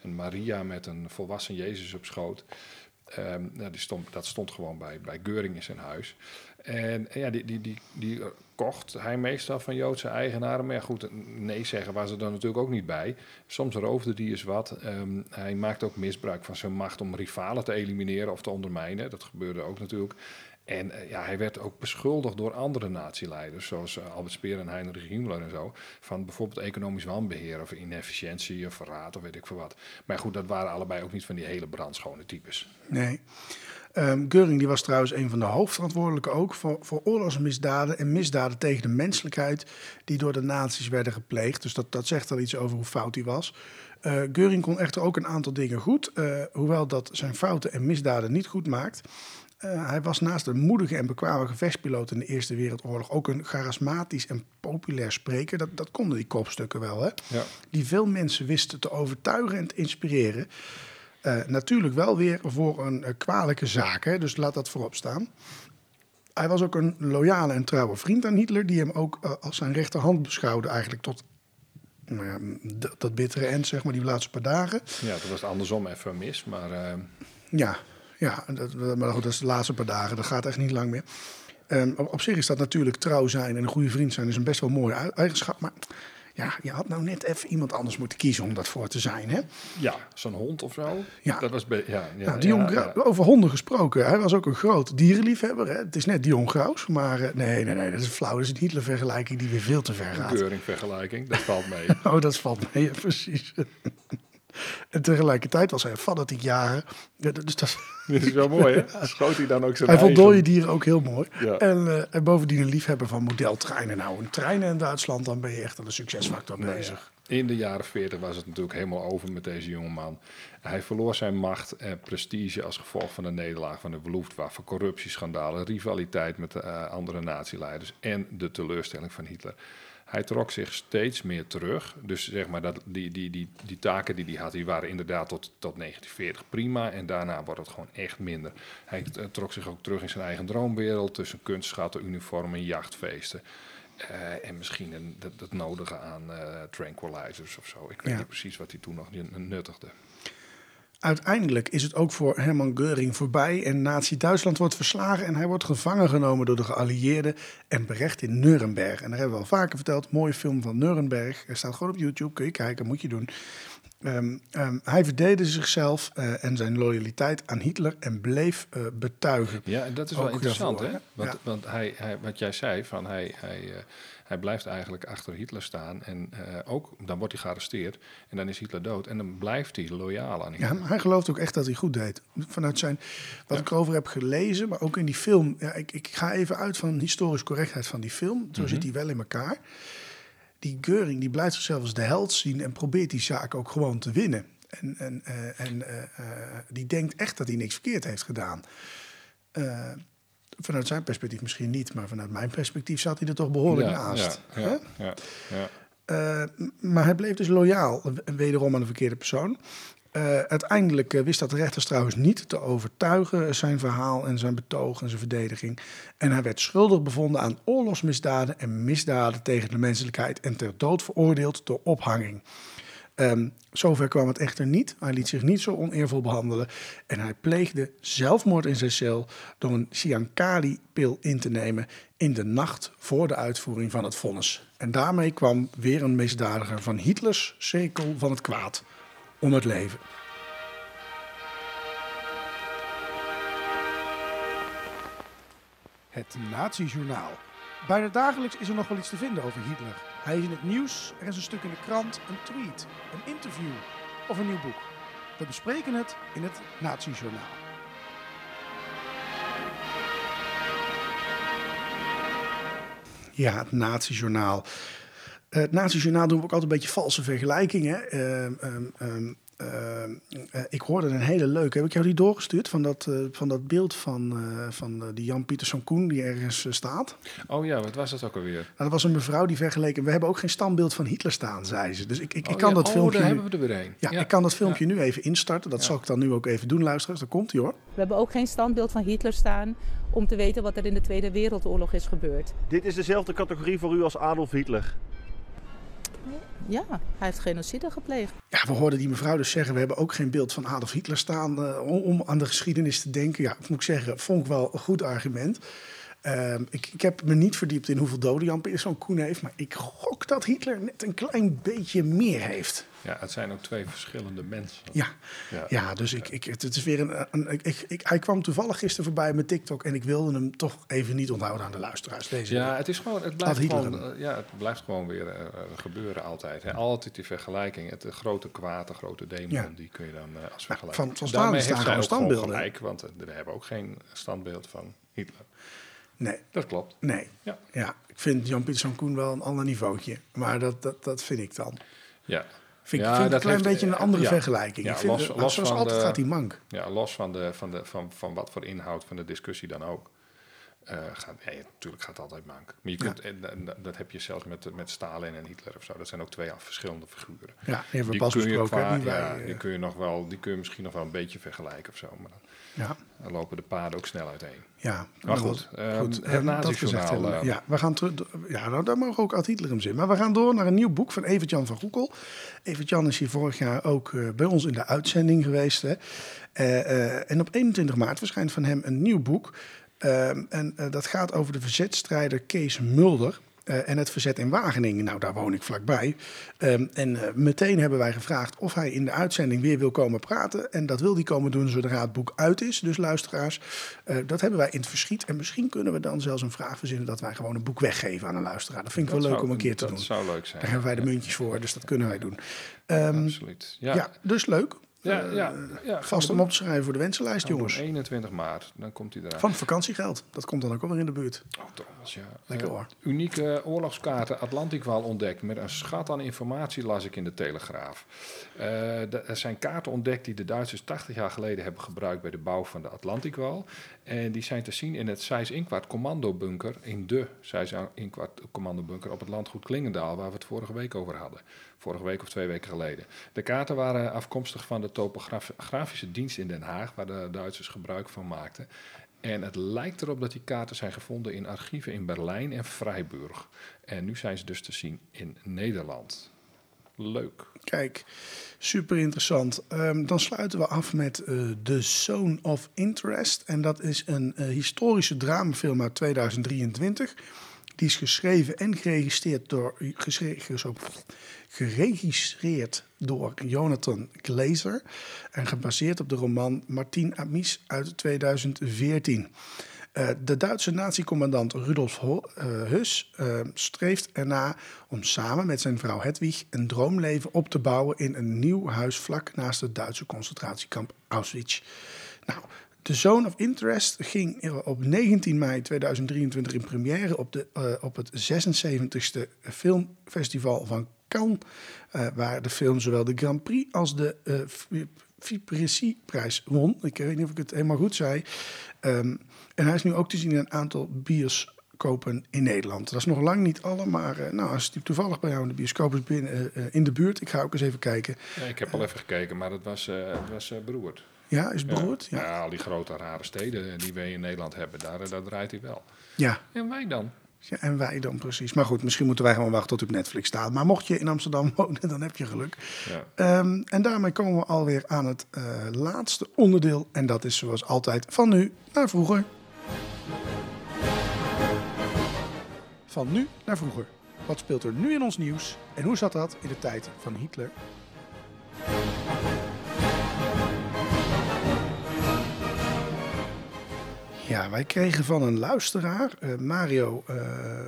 Een Maria met een volwassen Jezus op schoot. Ehm, nou, die stond, dat stond gewoon bij, bij Geuring in zijn huis. En ja, die, die, die, die eh, kocht hij meestal van Joodse eigenaren. Maar ja, goed, nee zeggen was er dan natuurlijk ook niet bij. Soms roofde die eens wat. Ehm, hij maakte ook misbruik van zijn macht om rivalen te elimineren of te ondermijnen. Dat gebeurde ook natuurlijk. En eh, ja, hij werd ook beschuldigd door andere natieleiders, zoals eh, Albert Speer en Heinrich Himmler en zo, van bijvoorbeeld economisch wanbeheer of inefficiëntie of verraad of weet ik veel wat. Maar goed, dat waren allebei ook niet van die hele brandschone types. Nee. Um, Göring die was trouwens een van de hoofdverantwoordelijken ook voor, voor oorlogsmisdaden en misdaden tegen de menselijkheid die door de nazi's werden gepleegd. Dus dat, dat zegt al iets over hoe fout hij was. Uh, Göring kon echter ook een aantal dingen goed, uh, hoewel dat zijn fouten en misdaden niet goed maakt. Uh, hij was naast een moedige en bekwame gevechtspiloot in de Eerste Wereldoorlog ook een charismatisch en populair spreker. Dat, dat konden die kopstukken wel, hè? Ja. Die veel mensen wisten te overtuigen en te inspireren. Uh, natuurlijk wel weer voor een uh, kwalijke zaak, hè? dus laat dat voorop staan. Hij was ook een loyale en trouwe vriend aan Hitler, die hem ook uh, als zijn rechterhand beschouwde, eigenlijk tot nou ja, dat bittere eind, zeg maar, die laatste paar dagen. Ja, dat was andersom even mis, maar... Ja, ja dat, maar goed, dat is de laatste paar dagen, dat gaat echt niet lang meer. Op, op, zich is dat natuurlijk trouw zijn en een goede vriend zijn is een best wel mooie eigenschap, maar ja, je had nou net even iemand anders moeten kiezen om dat voor te zijn, hè? Ja, zo'n hond of zo. Ja. Dat was ja, ja, nou, Dion ja, ja. Over honden gesproken, hij was ook een groot dierenliefhebber. Hè? Het is net Dion Graus, maar uh, nee, nee, nee, dat is flauw. Dat is een Hitler-vergelijking die weer veel te ver gaat. Een Keuring-vergelijking, dat valt mee. oh, dat valt mee, ja, precies. En tegelijkertijd was hij een fanatiek jager. Ja, dus dat... Dit is wel mooi, hè? Schoot hij dan ook zijn Hij vond eigen... dode dieren ook heel mooi. Ja. En, uh, en bovendien een liefhebber van modeltreinen. Nou, een treinen in Duitsland, dan ben je echt aan de succesfactor Nee, bezig. ja. In de jaren 40 was het natuurlijk helemaal over met deze jongeman. Hij verloor zijn macht en prestige als gevolg van de nederlaag van de Luftwaffe, corruptieschandalen, rivaliteit met de uh, andere natieleiders en de teleurstelling van Hitler. Hij trok zich steeds meer terug. Dus zeg maar dat die, die, die, die taken die hij had, die waren inderdaad tot, tot 1940 prima. En daarna wordt het gewoon echt minder. Hij trok zich ook terug in zijn eigen droomwereld tussen kunstschatten, uniformen en jachtfeesten. Uh, en misschien een, dat, dat nodige aan uh, tranquilizers of zo. Ik weet Ja. niet precies wat hij toen nog nuttigde. Uiteindelijk is het ook voor Hermann Göring voorbij en Nazi-Duitsland wordt verslagen en hij wordt gevangen genomen door de geallieerden en berecht in Nuremberg. En daar hebben we al vaker verteld, mooie film van Nuremberg. Er staat gewoon op YouTube, kun je kijken, moet je doen. Um, um, hij verdedigde zichzelf uh, en zijn loyaliteit aan Hitler en bleef uh, betuigen. Ja, en dat is wel Ook interessant, daarvoor, hè? Want, Ja. want hij, hij, wat jij zei, van hij, hij, uh, hij blijft eigenlijk achter Hitler staan. En ook, dan wordt hij gearresteerd en dan is Hitler dood. En dan blijft hij loyaal aan Ja, Hitler. maar hij gelooft ook echt dat hij goed deed. Vanuit zijn, wat Ja. ik erover heb gelezen, maar ook in die film. Ja, ik, ik ga even uit van de historische correctheid van die film. Zo Mhm. zit hij wel in elkaar. Die Geuring die blijft zichzelf als de held zien en probeert die zaak ook gewoon te winnen. En, en, eh, en eh, eh, die denkt echt dat hij niks verkeerd heeft gedaan. Vanuit zijn perspectief misschien niet, maar vanuit mijn perspectief zat hij er toch behoorlijk naast. Ja, hè? ja, ja, ja. Maar hij bleef dus loyaal, wederom aan de verkeerde persoon. Uh, uiteindelijk uh, wist dat de rechters trouwens niet te overtuigen, zijn verhaal en zijn betoog en zijn verdediging. En hij werd schuldig bevonden aan oorlogsmisdaden en misdaden tegen de menselijkheid en ter dood veroordeeld door ophanging. Um, zover kwam het echter niet. Hij liet zich niet zo oneervol behandelen. En hij pleegde zelfmoord in zijn cel door een Siankali-pil in te nemen in de nacht voor de uitvoering van het vonnis. En daarmee kwam weer een misdadiger van Hitlers cirkel van het kwaad om het leven. Het Nazi-journaal. Bijna dagelijks is er nog wel iets te vinden over Hitler. Hij is in het nieuws, er is een stuk in de krant, een tweet, een interview of een nieuw boek. We bespreken het in het Nazi-journaal. Ja, het Nazi-journaal. Uh, het Nazi-journaal doen we ook altijd een beetje valse vergelijkingen. Uh, um, um, uh, uh, ik hoorde een hele leuke. Heb ik jou die doorgestuurd van dat, uh, van dat beeld van, uh, van die Jan Pieterszoon Koen die ergens uh, staat? Oh ja, wat was dat ook alweer? Nou, dat was een mevrouw die vergeleken. We hebben ook geen standbeeld van Hitler staan, zei ze. Dus ik, ik, oh, kan ja. dat oh, filmpje. daar nu, hebben we er weer een. ja, ja, ik kan dat filmpje ja. nu even instarten. Dat zal ik dan nu ook even doen, luisteraars. Daar komt hij hoor. We hebben ook geen standbeeld van Hitler staan om te weten wat er in de Tweede Wereldoorlog is gebeurd. Dit is dezelfde categorie voor u als Adolf Hitler. Ja, hij heeft genocide gepleegd. Ja, we hoorden die mevrouw dus zeggen... we hebben ook geen beeld van Adolf Hitler staan... Om, om, aan de geschiedenis te denken. Ja, moet ik zeggen, vond ik wel een goed argument. Ehm, ik, ik heb me niet verdiept in hoeveel doden Jan Peterson Koen heeft, maar ik gok dat Hitler net een klein beetje meer heeft. Ja, het zijn ook twee verschillende mensen. Ja, Ja. ja. dus ik, ik, het is weer een. een ik, ik, ik- hij kwam toevallig gisteren voorbij met TikTok en ik wilde hem toch even niet onthouden aan de luisteraars. Deze Ja, het is gewoon, het blijft gewoon, eh, ja, het blijft gewoon weer eh, gebeuren altijd. Hè. Altijd die vergelijking. Het grote kwaad, de grote demon, Ja. die kun je dan eh, als vergelijking. van- van Daarmee staan heeft gewoon ook standbeelden. gelijk, want we hebben ook geen standbeeld van Hitler. Nee, Dat klopt. nee. Ja. Ja, ik vind Jan Peterson Koen wel een ander niveautje. Maar dat, dat, dat vind ik dan. Ja. Vind ik, vind dat een klein heeft- beetje een andere ja. vergelijking. Ja, ik vind, los- het- los zoals van altijd de- gaat die mank. Ja, los van, de, van, de, van, van wat voor inhoud van de discussie dan ook. Eh, gaat, ja, natuurlijk gaat het altijd mank. Maar je Ja. kunt, en, en dat heb je zelfs met, met Stalin en Hitler of zo. Dat zijn ook twee verschillende figuren. Ja, we Die pas kun, je qua- ja, wij, eh, die kun je nog wel, die kun je misschien nog wel een beetje vergelijken of zo. Maar dan, ja, dan lopen de paden ook snel uiteen. ja. Maar goed, Nou, ehm, het eh, gezegd nazi-journaal, ja, we gaan terug. Ja, nou, daar mogen ook Ad Hitler hem zin. Maar we gaan door naar een nieuw boek van Evert-Jan van Roekel. Evert-Jan is hier vorig jaar ook bij ons in de uitzending geweest. Hè. En op 21 maart verschijnt van hem een nieuw boek. Ehm, en eh, dat gaat over de verzetstrijder Kees Mulder. eh, en het verzet in Wageningen. Nou, daar woon ik vlakbij. Ehm, en eh, meteen hebben wij gevraagd of hij in de uitzending weer wil komen praten. En dat wil hij komen doen zodra het boek uit is. Dus luisteraars, dat hebben wij in het verschiet. En misschien kunnen we dan zelfs een vraag verzinnen dat wij gewoon een boek weggeven aan een luisteraar. Dat vind ik dat wel leuk zou- om een keer te dat doen. zou leuk zijn. Daar hebben wij de muntjes voor, dus dat kunnen wij doen. Ehm, Absoluut. ja. Ja, dus leuk. Ja, Eh, ja, ja, Vast om op te schrijven voor de wensenlijst, jongens. 21 maart, dan komt hij eraan. Van vakantiegeld. Dat komt dan ook alweer in de buurt. Oh, Thomas, ja. Lekker Eh, hoor. unieke oorlogskaarten Atlantikwal ontdekt met een schat aan informatie, las ik in de Telegraaf. De- er zijn kaarten ontdekt die de Duitsers 80 jaar geleden hebben gebruikt bij de bouw van de Atlantikwal. En die zijn te zien in het Seyss-Inquart commandobunker, in de Seyss-Inquart commandobunker op het landgoed Klingendaal, waar we het vorige week over hadden. Vorige week of twee weken geleden. De kaarten waren afkomstig van de topografische dienst in Den Haag, waar de Duitsers gebruik van maakten. En het lijkt erop dat die kaarten zijn gevonden in archieven in Berlijn en Freiburg. En nu zijn ze dus te zien in Nederland. Leuk. Kijk, super interessant. Ehm, dan sluiten we af met eh The Zone of Interest. En dat is een eh, historische dramafilm uit 2023. Die is geschreven en geregistreerd door, geregistreerd door Jonathan Glazer. En gebaseerd op de roman Martin Amis uit 2014. Eh, de Duitse natiecommandant Rudolf Ho- eh, Höss eh, streeft erna om samen met zijn vrouw Hedwig een droomleven op te bouwen in een nieuw huis vlak naast het Duitse concentratiekamp Auschwitz. Nou, The Zone of Interest ging op 19 mei 2023 in première op, de, eh, op het 76e filmfestival van Cannes, eh, waar de film zowel de Grand Prix als de eh Vipresi-prijs won. Ik weet niet of ik het helemaal goed zei. Ehm, en hij is nu ook te zien in een aantal bioscopen in Nederland. Dat is nog lang niet alle, maar nou, als die toevallig bij jou in de bioscoop is binnen, in de buurt, ik ga ook eens even kijken. Ja, ik heb al even gekeken, maar het was, eh, het was beroerd. Ja, is het beroerd? Ja. Al die grote rare steden die we in Nederland hebben, daar, eh, daar draait hij wel. ja. En wij dan? Ja, en wij dan precies. Maar goed, misschien moeten wij gewoon wachten tot op Netflix staat. Maar mocht je in Amsterdam wonen, dan heb je geluk. Ja. Ehm, en daarmee komen we alweer aan het eh, laatste onderdeel. En dat is zoals altijd van nu naar vroeger. Van nu naar vroeger. Wat speelt er nu in ons nieuws? En hoe zat dat in de tijd van Hitler? Ja, wij kregen van een luisteraar, eh, Mario eh,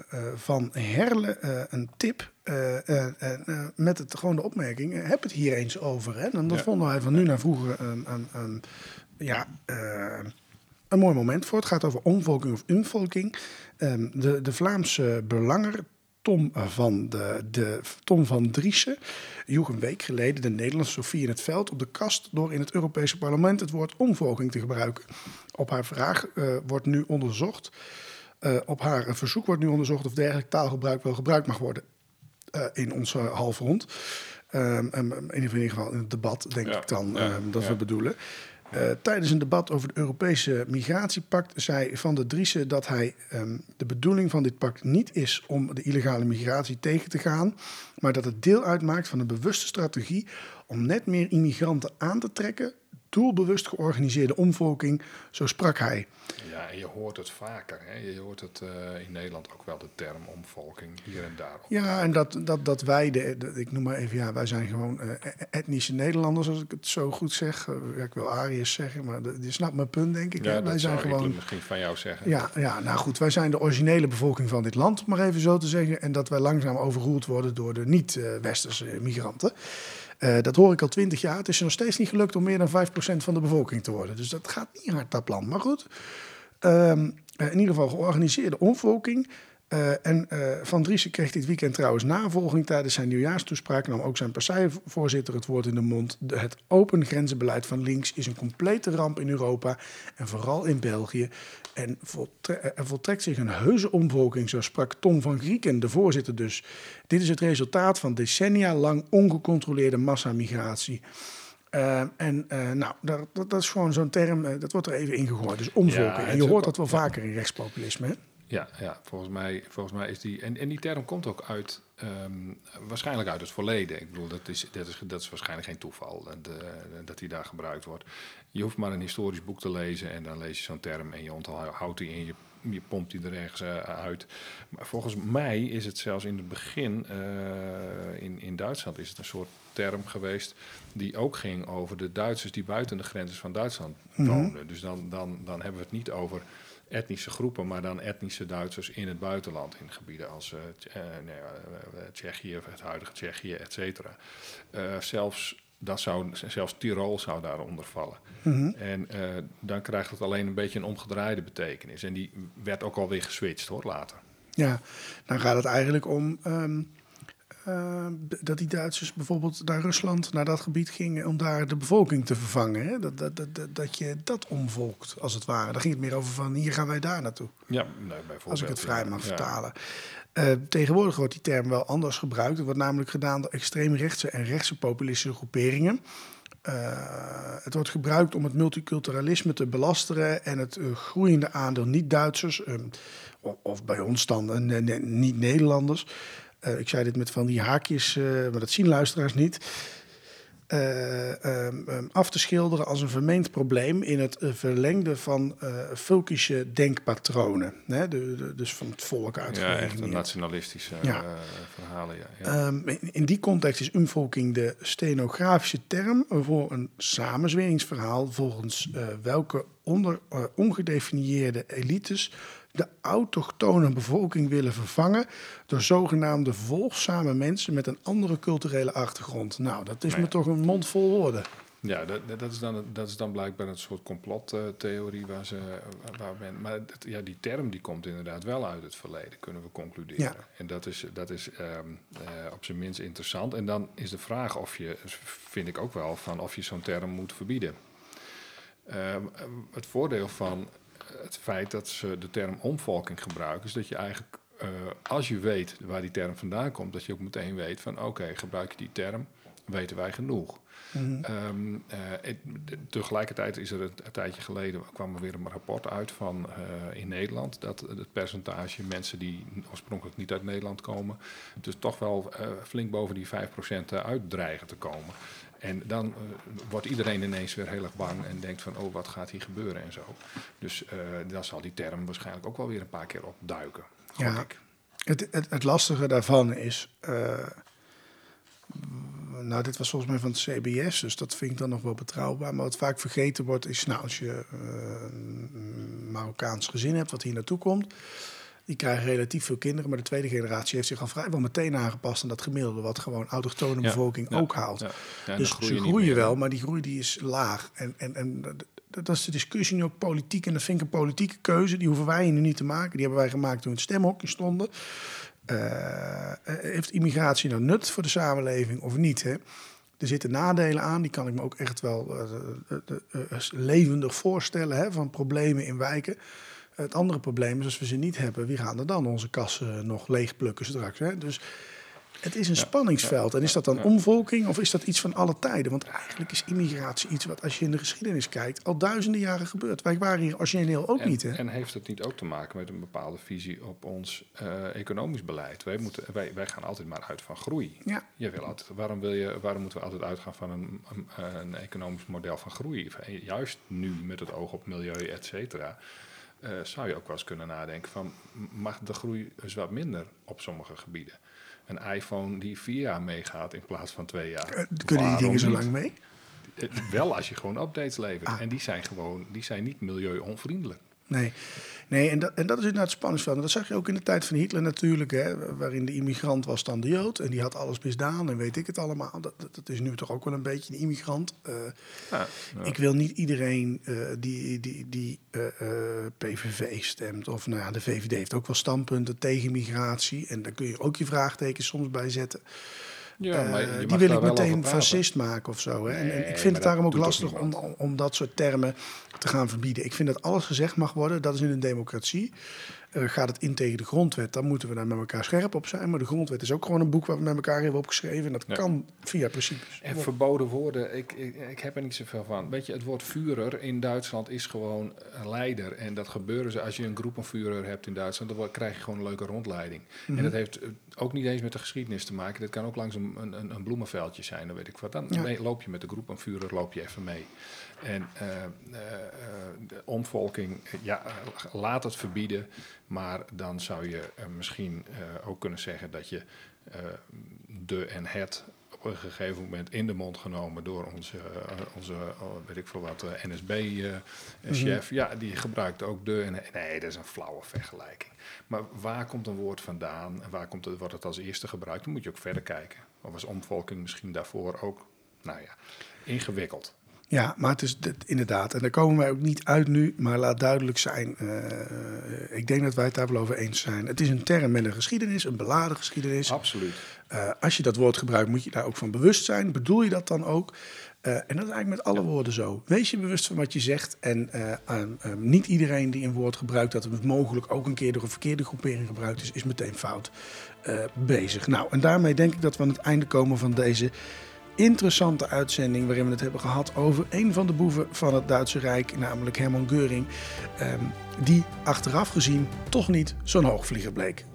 eh, van Herle, een tip. met het, gewoon de opmerking, heb het hier eens over. Hè? En dat Ja. vonden wij van nu naar vroeger een, een, een, ja, eh, een mooi moment voor. Het gaat over omvolking of involking. Ehm, de, de Vlaamse belanger Tom van, de, de, Tom van Driessen joeg een week geleden de Nederlandse Sofie in het veld op de kast door in het Europese parlement het woord omvolking te gebruiken. Op haar vraag eh, wordt nu onderzocht, eh, op haar verzoek wordt nu onderzocht of dergelijk taalgebruik wel gebruikt mag worden eh, in onze halfrond. Ehm, en in ieder geval in het debat, denk Ja, ik dan, ja, ehm, dat ja. we bedoelen. Eh, tijdens een debat over het Europese migratiepact zei Van der Driessen dat hij ehm, de bedoeling van dit pact niet is om de illegale migratie tegen te gaan, maar dat het deel uitmaakt van een bewuste strategie om net meer immigranten aan te trekken doelbewust georganiseerde omvolking, zo sprak hij. Ja, en je hoort het vaker. Hè? Je hoort het eh, in Nederland ook wel de term omvolking hier en daar. Ja, en dat, dat, dat wij, de, de- ik noem maar even, ja, wij zijn gewoon eh, etnische Nederlanders, als ik het zo goed zeg. Eh, ja, ik wil Ariërs zeggen, maar je snapt mijn punt, denk ik. Ja, hè? dat wij zijn gewoon. misschien van jou zeggen. Ja, ja, nou goed, wij zijn de originele bevolking van dit land, om maar even zo te zeggen. En dat wij langzaam overroeld worden door de niet-westerse migranten. Eh, dat hoor ik al twintig jaar. Het is nog steeds niet gelukt om meer dan 5% van de bevolking te worden. Dus dat gaat niet hard, dat plan. Maar goed, Ehm, eh, in ieder geval georganiseerde omvolking. Eh, en eh, Van Driessen kreeg dit weekend trouwens navolging tijdens zijn nieuwjaarstoespraak. Nam ook zijn partijvoorzitter het woord in de mond. De- het open grenzenbeleid van links is een complete ramp in Europa. En vooral in België. En voltre- eh, er voltrekt zich een heuse omvolking, zo sprak Tom van Grieken, de voorzitter dus. Dit is het resultaat van decennia lang ongecontroleerde massamigratie. Eh, en nou, dat, dat, is gewoon zo'n term, dat wordt er even ingegooid. Dus omvolking. Ja, en je hoort dat wel vaker in rechtspopulisme. Hè? Ja, ja volgens, mij, volgens mij is die. En, en die term komt ook uit. ehm, waarschijnlijk uit het verleden. Ik bedoel, dat is, dat is, dat is waarschijnlijk geen toeval dat, eh, dat die daar gebruikt wordt. Je hoeft maar een historisch boek te lezen en dan lees je zo'n term en je onthoudt die in je. Je pompt die er ergens eh, uit. Maar volgens mij is het zelfs in het begin, eh, in, in Duitsland, is het een soort term geweest. die ook ging over de Duitsers die buiten de grenzen van Duitsland woonden. Dus dan, dan, dan hebben we het niet over etnische groepen, maar dan etnische Duitsers in het buitenland, in gebieden als nee, eh, eh, Tsjechië, het huidige Tsjechië, et cetera. Zelfs, dat zou, zelfs Tirol zou daaronder vallen. En eh, dan krijgt het alleen een beetje een omgedraaide betekenis. En die werd ook alweer geswitcht hoor, later. Ja, dan gaat het eigenlijk om ehm, ehm, dat die Duitsers bijvoorbeeld naar Rusland, naar dat gebied gingen om daar de bevolking te vervangen. Hè? Dat, dat, dat, dat, je dat omvolkt, als het ware. Daar ging het meer over van hier gaan wij daar naartoe. Ja, nee, bijvoorbeeld. Als ik het vrij mag Ja. vertalen. Eh, tegenwoordig wordt die term wel anders gebruikt. Het wordt namelijk gedaan door extreemrechtse en rechtse populistische groeperingen. Eh, het wordt gebruikt om het multiculturalisme te belasteren en het eh, groeiende aandeel niet-Duitsers, ehm, of, of bij ons dan eh, ne- ne- niet-Nederlanders. Eh, ik zei dit met van die haakjes, eh, maar dat zien luisteraars niet. eh, ehm, ehm, af te schilderen als een vermeend probleem in het verlengde van vulkische denkpatronen. Hè? De, de- dus van het volk uit. Ja, echt een nationalistische Ja. verhalen. Ja, ja. Ehm, in, in die context is umvolking de stenografische term voor een samenzweringsverhaal volgens welke onder, ongedefinieerde elites de autochtone bevolking willen vervangen door zogenaamde volgzame mensen met een andere culturele achtergrond. Nou, dat is Nee. me toch een mond vol woorden. Ja, dat, dat- is dan, dat is dan blijkbaar een soort complottheorie waar ze waar men. Maar ja, die term die komt inderdaad wel uit het verleden, kunnen we concluderen. Ja. En dat is, dat is ehm, eh, op zijn minst interessant. En dan is de vraag of je, vind ik ook wel, van of je zo'n term moet verbieden. Ehm, het voordeel van het feit dat ze de term omvolking gebruiken, is dat je eigenlijk, eh, als je weet waar die term vandaan komt, dat je ook meteen weet van oké, gebruik je die term, weten wij genoeg. Ehm, eh, het- tegelijkertijd is er een, een tijdje geleden kwam er weer een rapport uit van eh, in Nederland dat het percentage mensen die oorspronkelijk niet uit Nederland komen, dus toch wel flink boven die 5% uitdreigen te komen. En dan eh, wordt iedereen ineens weer heel erg bang en denkt van, oh, wat gaat hier gebeuren en zo. Dus eh, dan zal die term waarschijnlijk ook wel weer een paar keer opduiken. Ja. ik. Het, het, het lastige daarvan is. eh, nou, dit was volgens mij van het CBS, dus dat vind ik dan nog wel betrouwbaar. Maar wat vaak vergeten wordt, is nou, als je een Marokkaans gezin hebt wat hier naartoe komt. Die krijgen relatief veel kinderen, maar de tweede generatie heeft zich al vrijwel meteen aangepast aan dat gemiddelde, wat gewoon autochtone bevolking ja, ook haalt. ja. Dus ze groeien wel, maar die groei die is laag. En, en, en dat- is de discussie nu ook politiek. En dat vind ik een politieke keuze. Die hoeven wij nu niet te maken. Die hebben wij gemaakt toen het stemhokje stonden. Eh, heeft immigratie nou nut voor de samenleving of niet? Hè? Er zitten nadelen aan, die kan ik me ook echt wel eh, eh, eh, eh, levendig voorstellen, hè, van problemen in wijken. Het andere probleem is, als we ze niet hebben, wie gaan er dan onze kassen nog leegplukken straks? Hè? Dus Het is een spanningsveld. En is dat dan omvolking of is dat iets van alle tijden? Want eigenlijk is immigratie iets wat, als je in de geschiedenis kijkt, al duizenden jaren gebeurt. Wij waren hier origineel ook En, niet, hè? en heeft het niet ook te maken met een bepaalde visie op ons eh, economisch beleid? Wij, moeten, wij, wij gaan altijd maar uit van groei. Ja. Je wil altijd, waarom, wil je, waarom moeten we altijd uitgaan van een, een, een economisch model van groei? Juist nu met het oog op milieu, et cetera, eh, zou je ook wel eens kunnen nadenken van mag de groei eens wat minder op sommige gebieden? Een iPhone die vier jaar meegaat in plaats van twee jaar. Eh, Kunnen die dingen zo lang mee? Eh, Wel als je gewoon updates levert. Ah. En die zijn gewoon, die zijn niet milieu-onvriendelijk. Nee, nee en, dat, en dat is inderdaad het spanningsveld. En dat zag je ook in de tijd van Hitler natuurlijk, hè, waarin de immigrant was dan de Jood. En die had alles misdaan en weet ik het allemaal. Dat, dat, is nu toch ook wel een beetje een immigrant. Eh, Ja, Ik wil niet iedereen eh, die, die, die eh, PVV stemt, of nou ja, de VVD heeft ook wel standpunten tegen migratie. En daar kun je ook je vraagtekens soms bij zetten. Ja, maar Eh, die wil ik meteen fascist maken of zo. Hè? en, en ik vind het daarom ook lastig om, om dat soort termen te gaan verbieden. Ik vind dat alles gezegd mag worden. Dat is in een democratie. Eh, gaat het in tegen de grondwet, dan moeten we daar met elkaar scherp op zijn. Maar de grondwet is ook gewoon een boek waar we met elkaar hebben opgeschreven. En dat Ja. kan via principes. En verboden woorden, ik, ik, ik heb er niet zoveel van. Weet je, het woord Führer in Duitsland is gewoon een leider. En dat gebeuren ze als je een groepenvuurder hebt in Duitsland. Dan krijg je gewoon een leuke rondleiding. En dat heeft eh, ook niet eens met de geschiedenis te maken. Dat kan ook langs een, een, een bloemenveldje zijn, dan weet ik wat. Dan Ja. loop je met de groepenvuurder, loop je even mee. En eh, eh, eh, de omvolking, ja, laat het verbieden. Maar dan zou je misschien ook kunnen zeggen dat je de en het op een gegeven moment in de mond genomen door onze, onze oh, weet ik veel wat, NSB-chef. Ja, die gebruikt ook de en Nee, dat is een flauwe vergelijking. Maar waar komt een woord vandaan en waar komt het, wordt het als eerste gebruikt? Dan moet je ook verder kijken. Of was omvolking misschien daarvoor ook, nou ja, ingewikkeld. Ja, maar het is dit- inderdaad, en daar komen wij ook niet uit nu, maar laat duidelijk zijn, eh, ik denk dat wij het daar wel over eens zijn. Het is een term met een geschiedenis, een beladen geschiedenis. Absoluut. Eh, als je dat woord gebruikt, moet je daar ook van bewust zijn. Bedoel je dat dan ook? Eh, en dat is eigenlijk met alle woorden zo. Wees je bewust van wat je zegt. En eh, niet iedereen die een woord gebruikt dat het mogelijk ook een keer door een verkeerde groepering gebruikt is, is meteen fout eh, bezig. Nou, en daarmee denk ik dat we aan het einde komen van deze interessante uitzending waarin we het hebben gehad over een van de boeven van het Duitse Rijk, namelijk Hermann Göring, ehm, die achteraf gezien toch niet zo'n hoogvlieger bleek.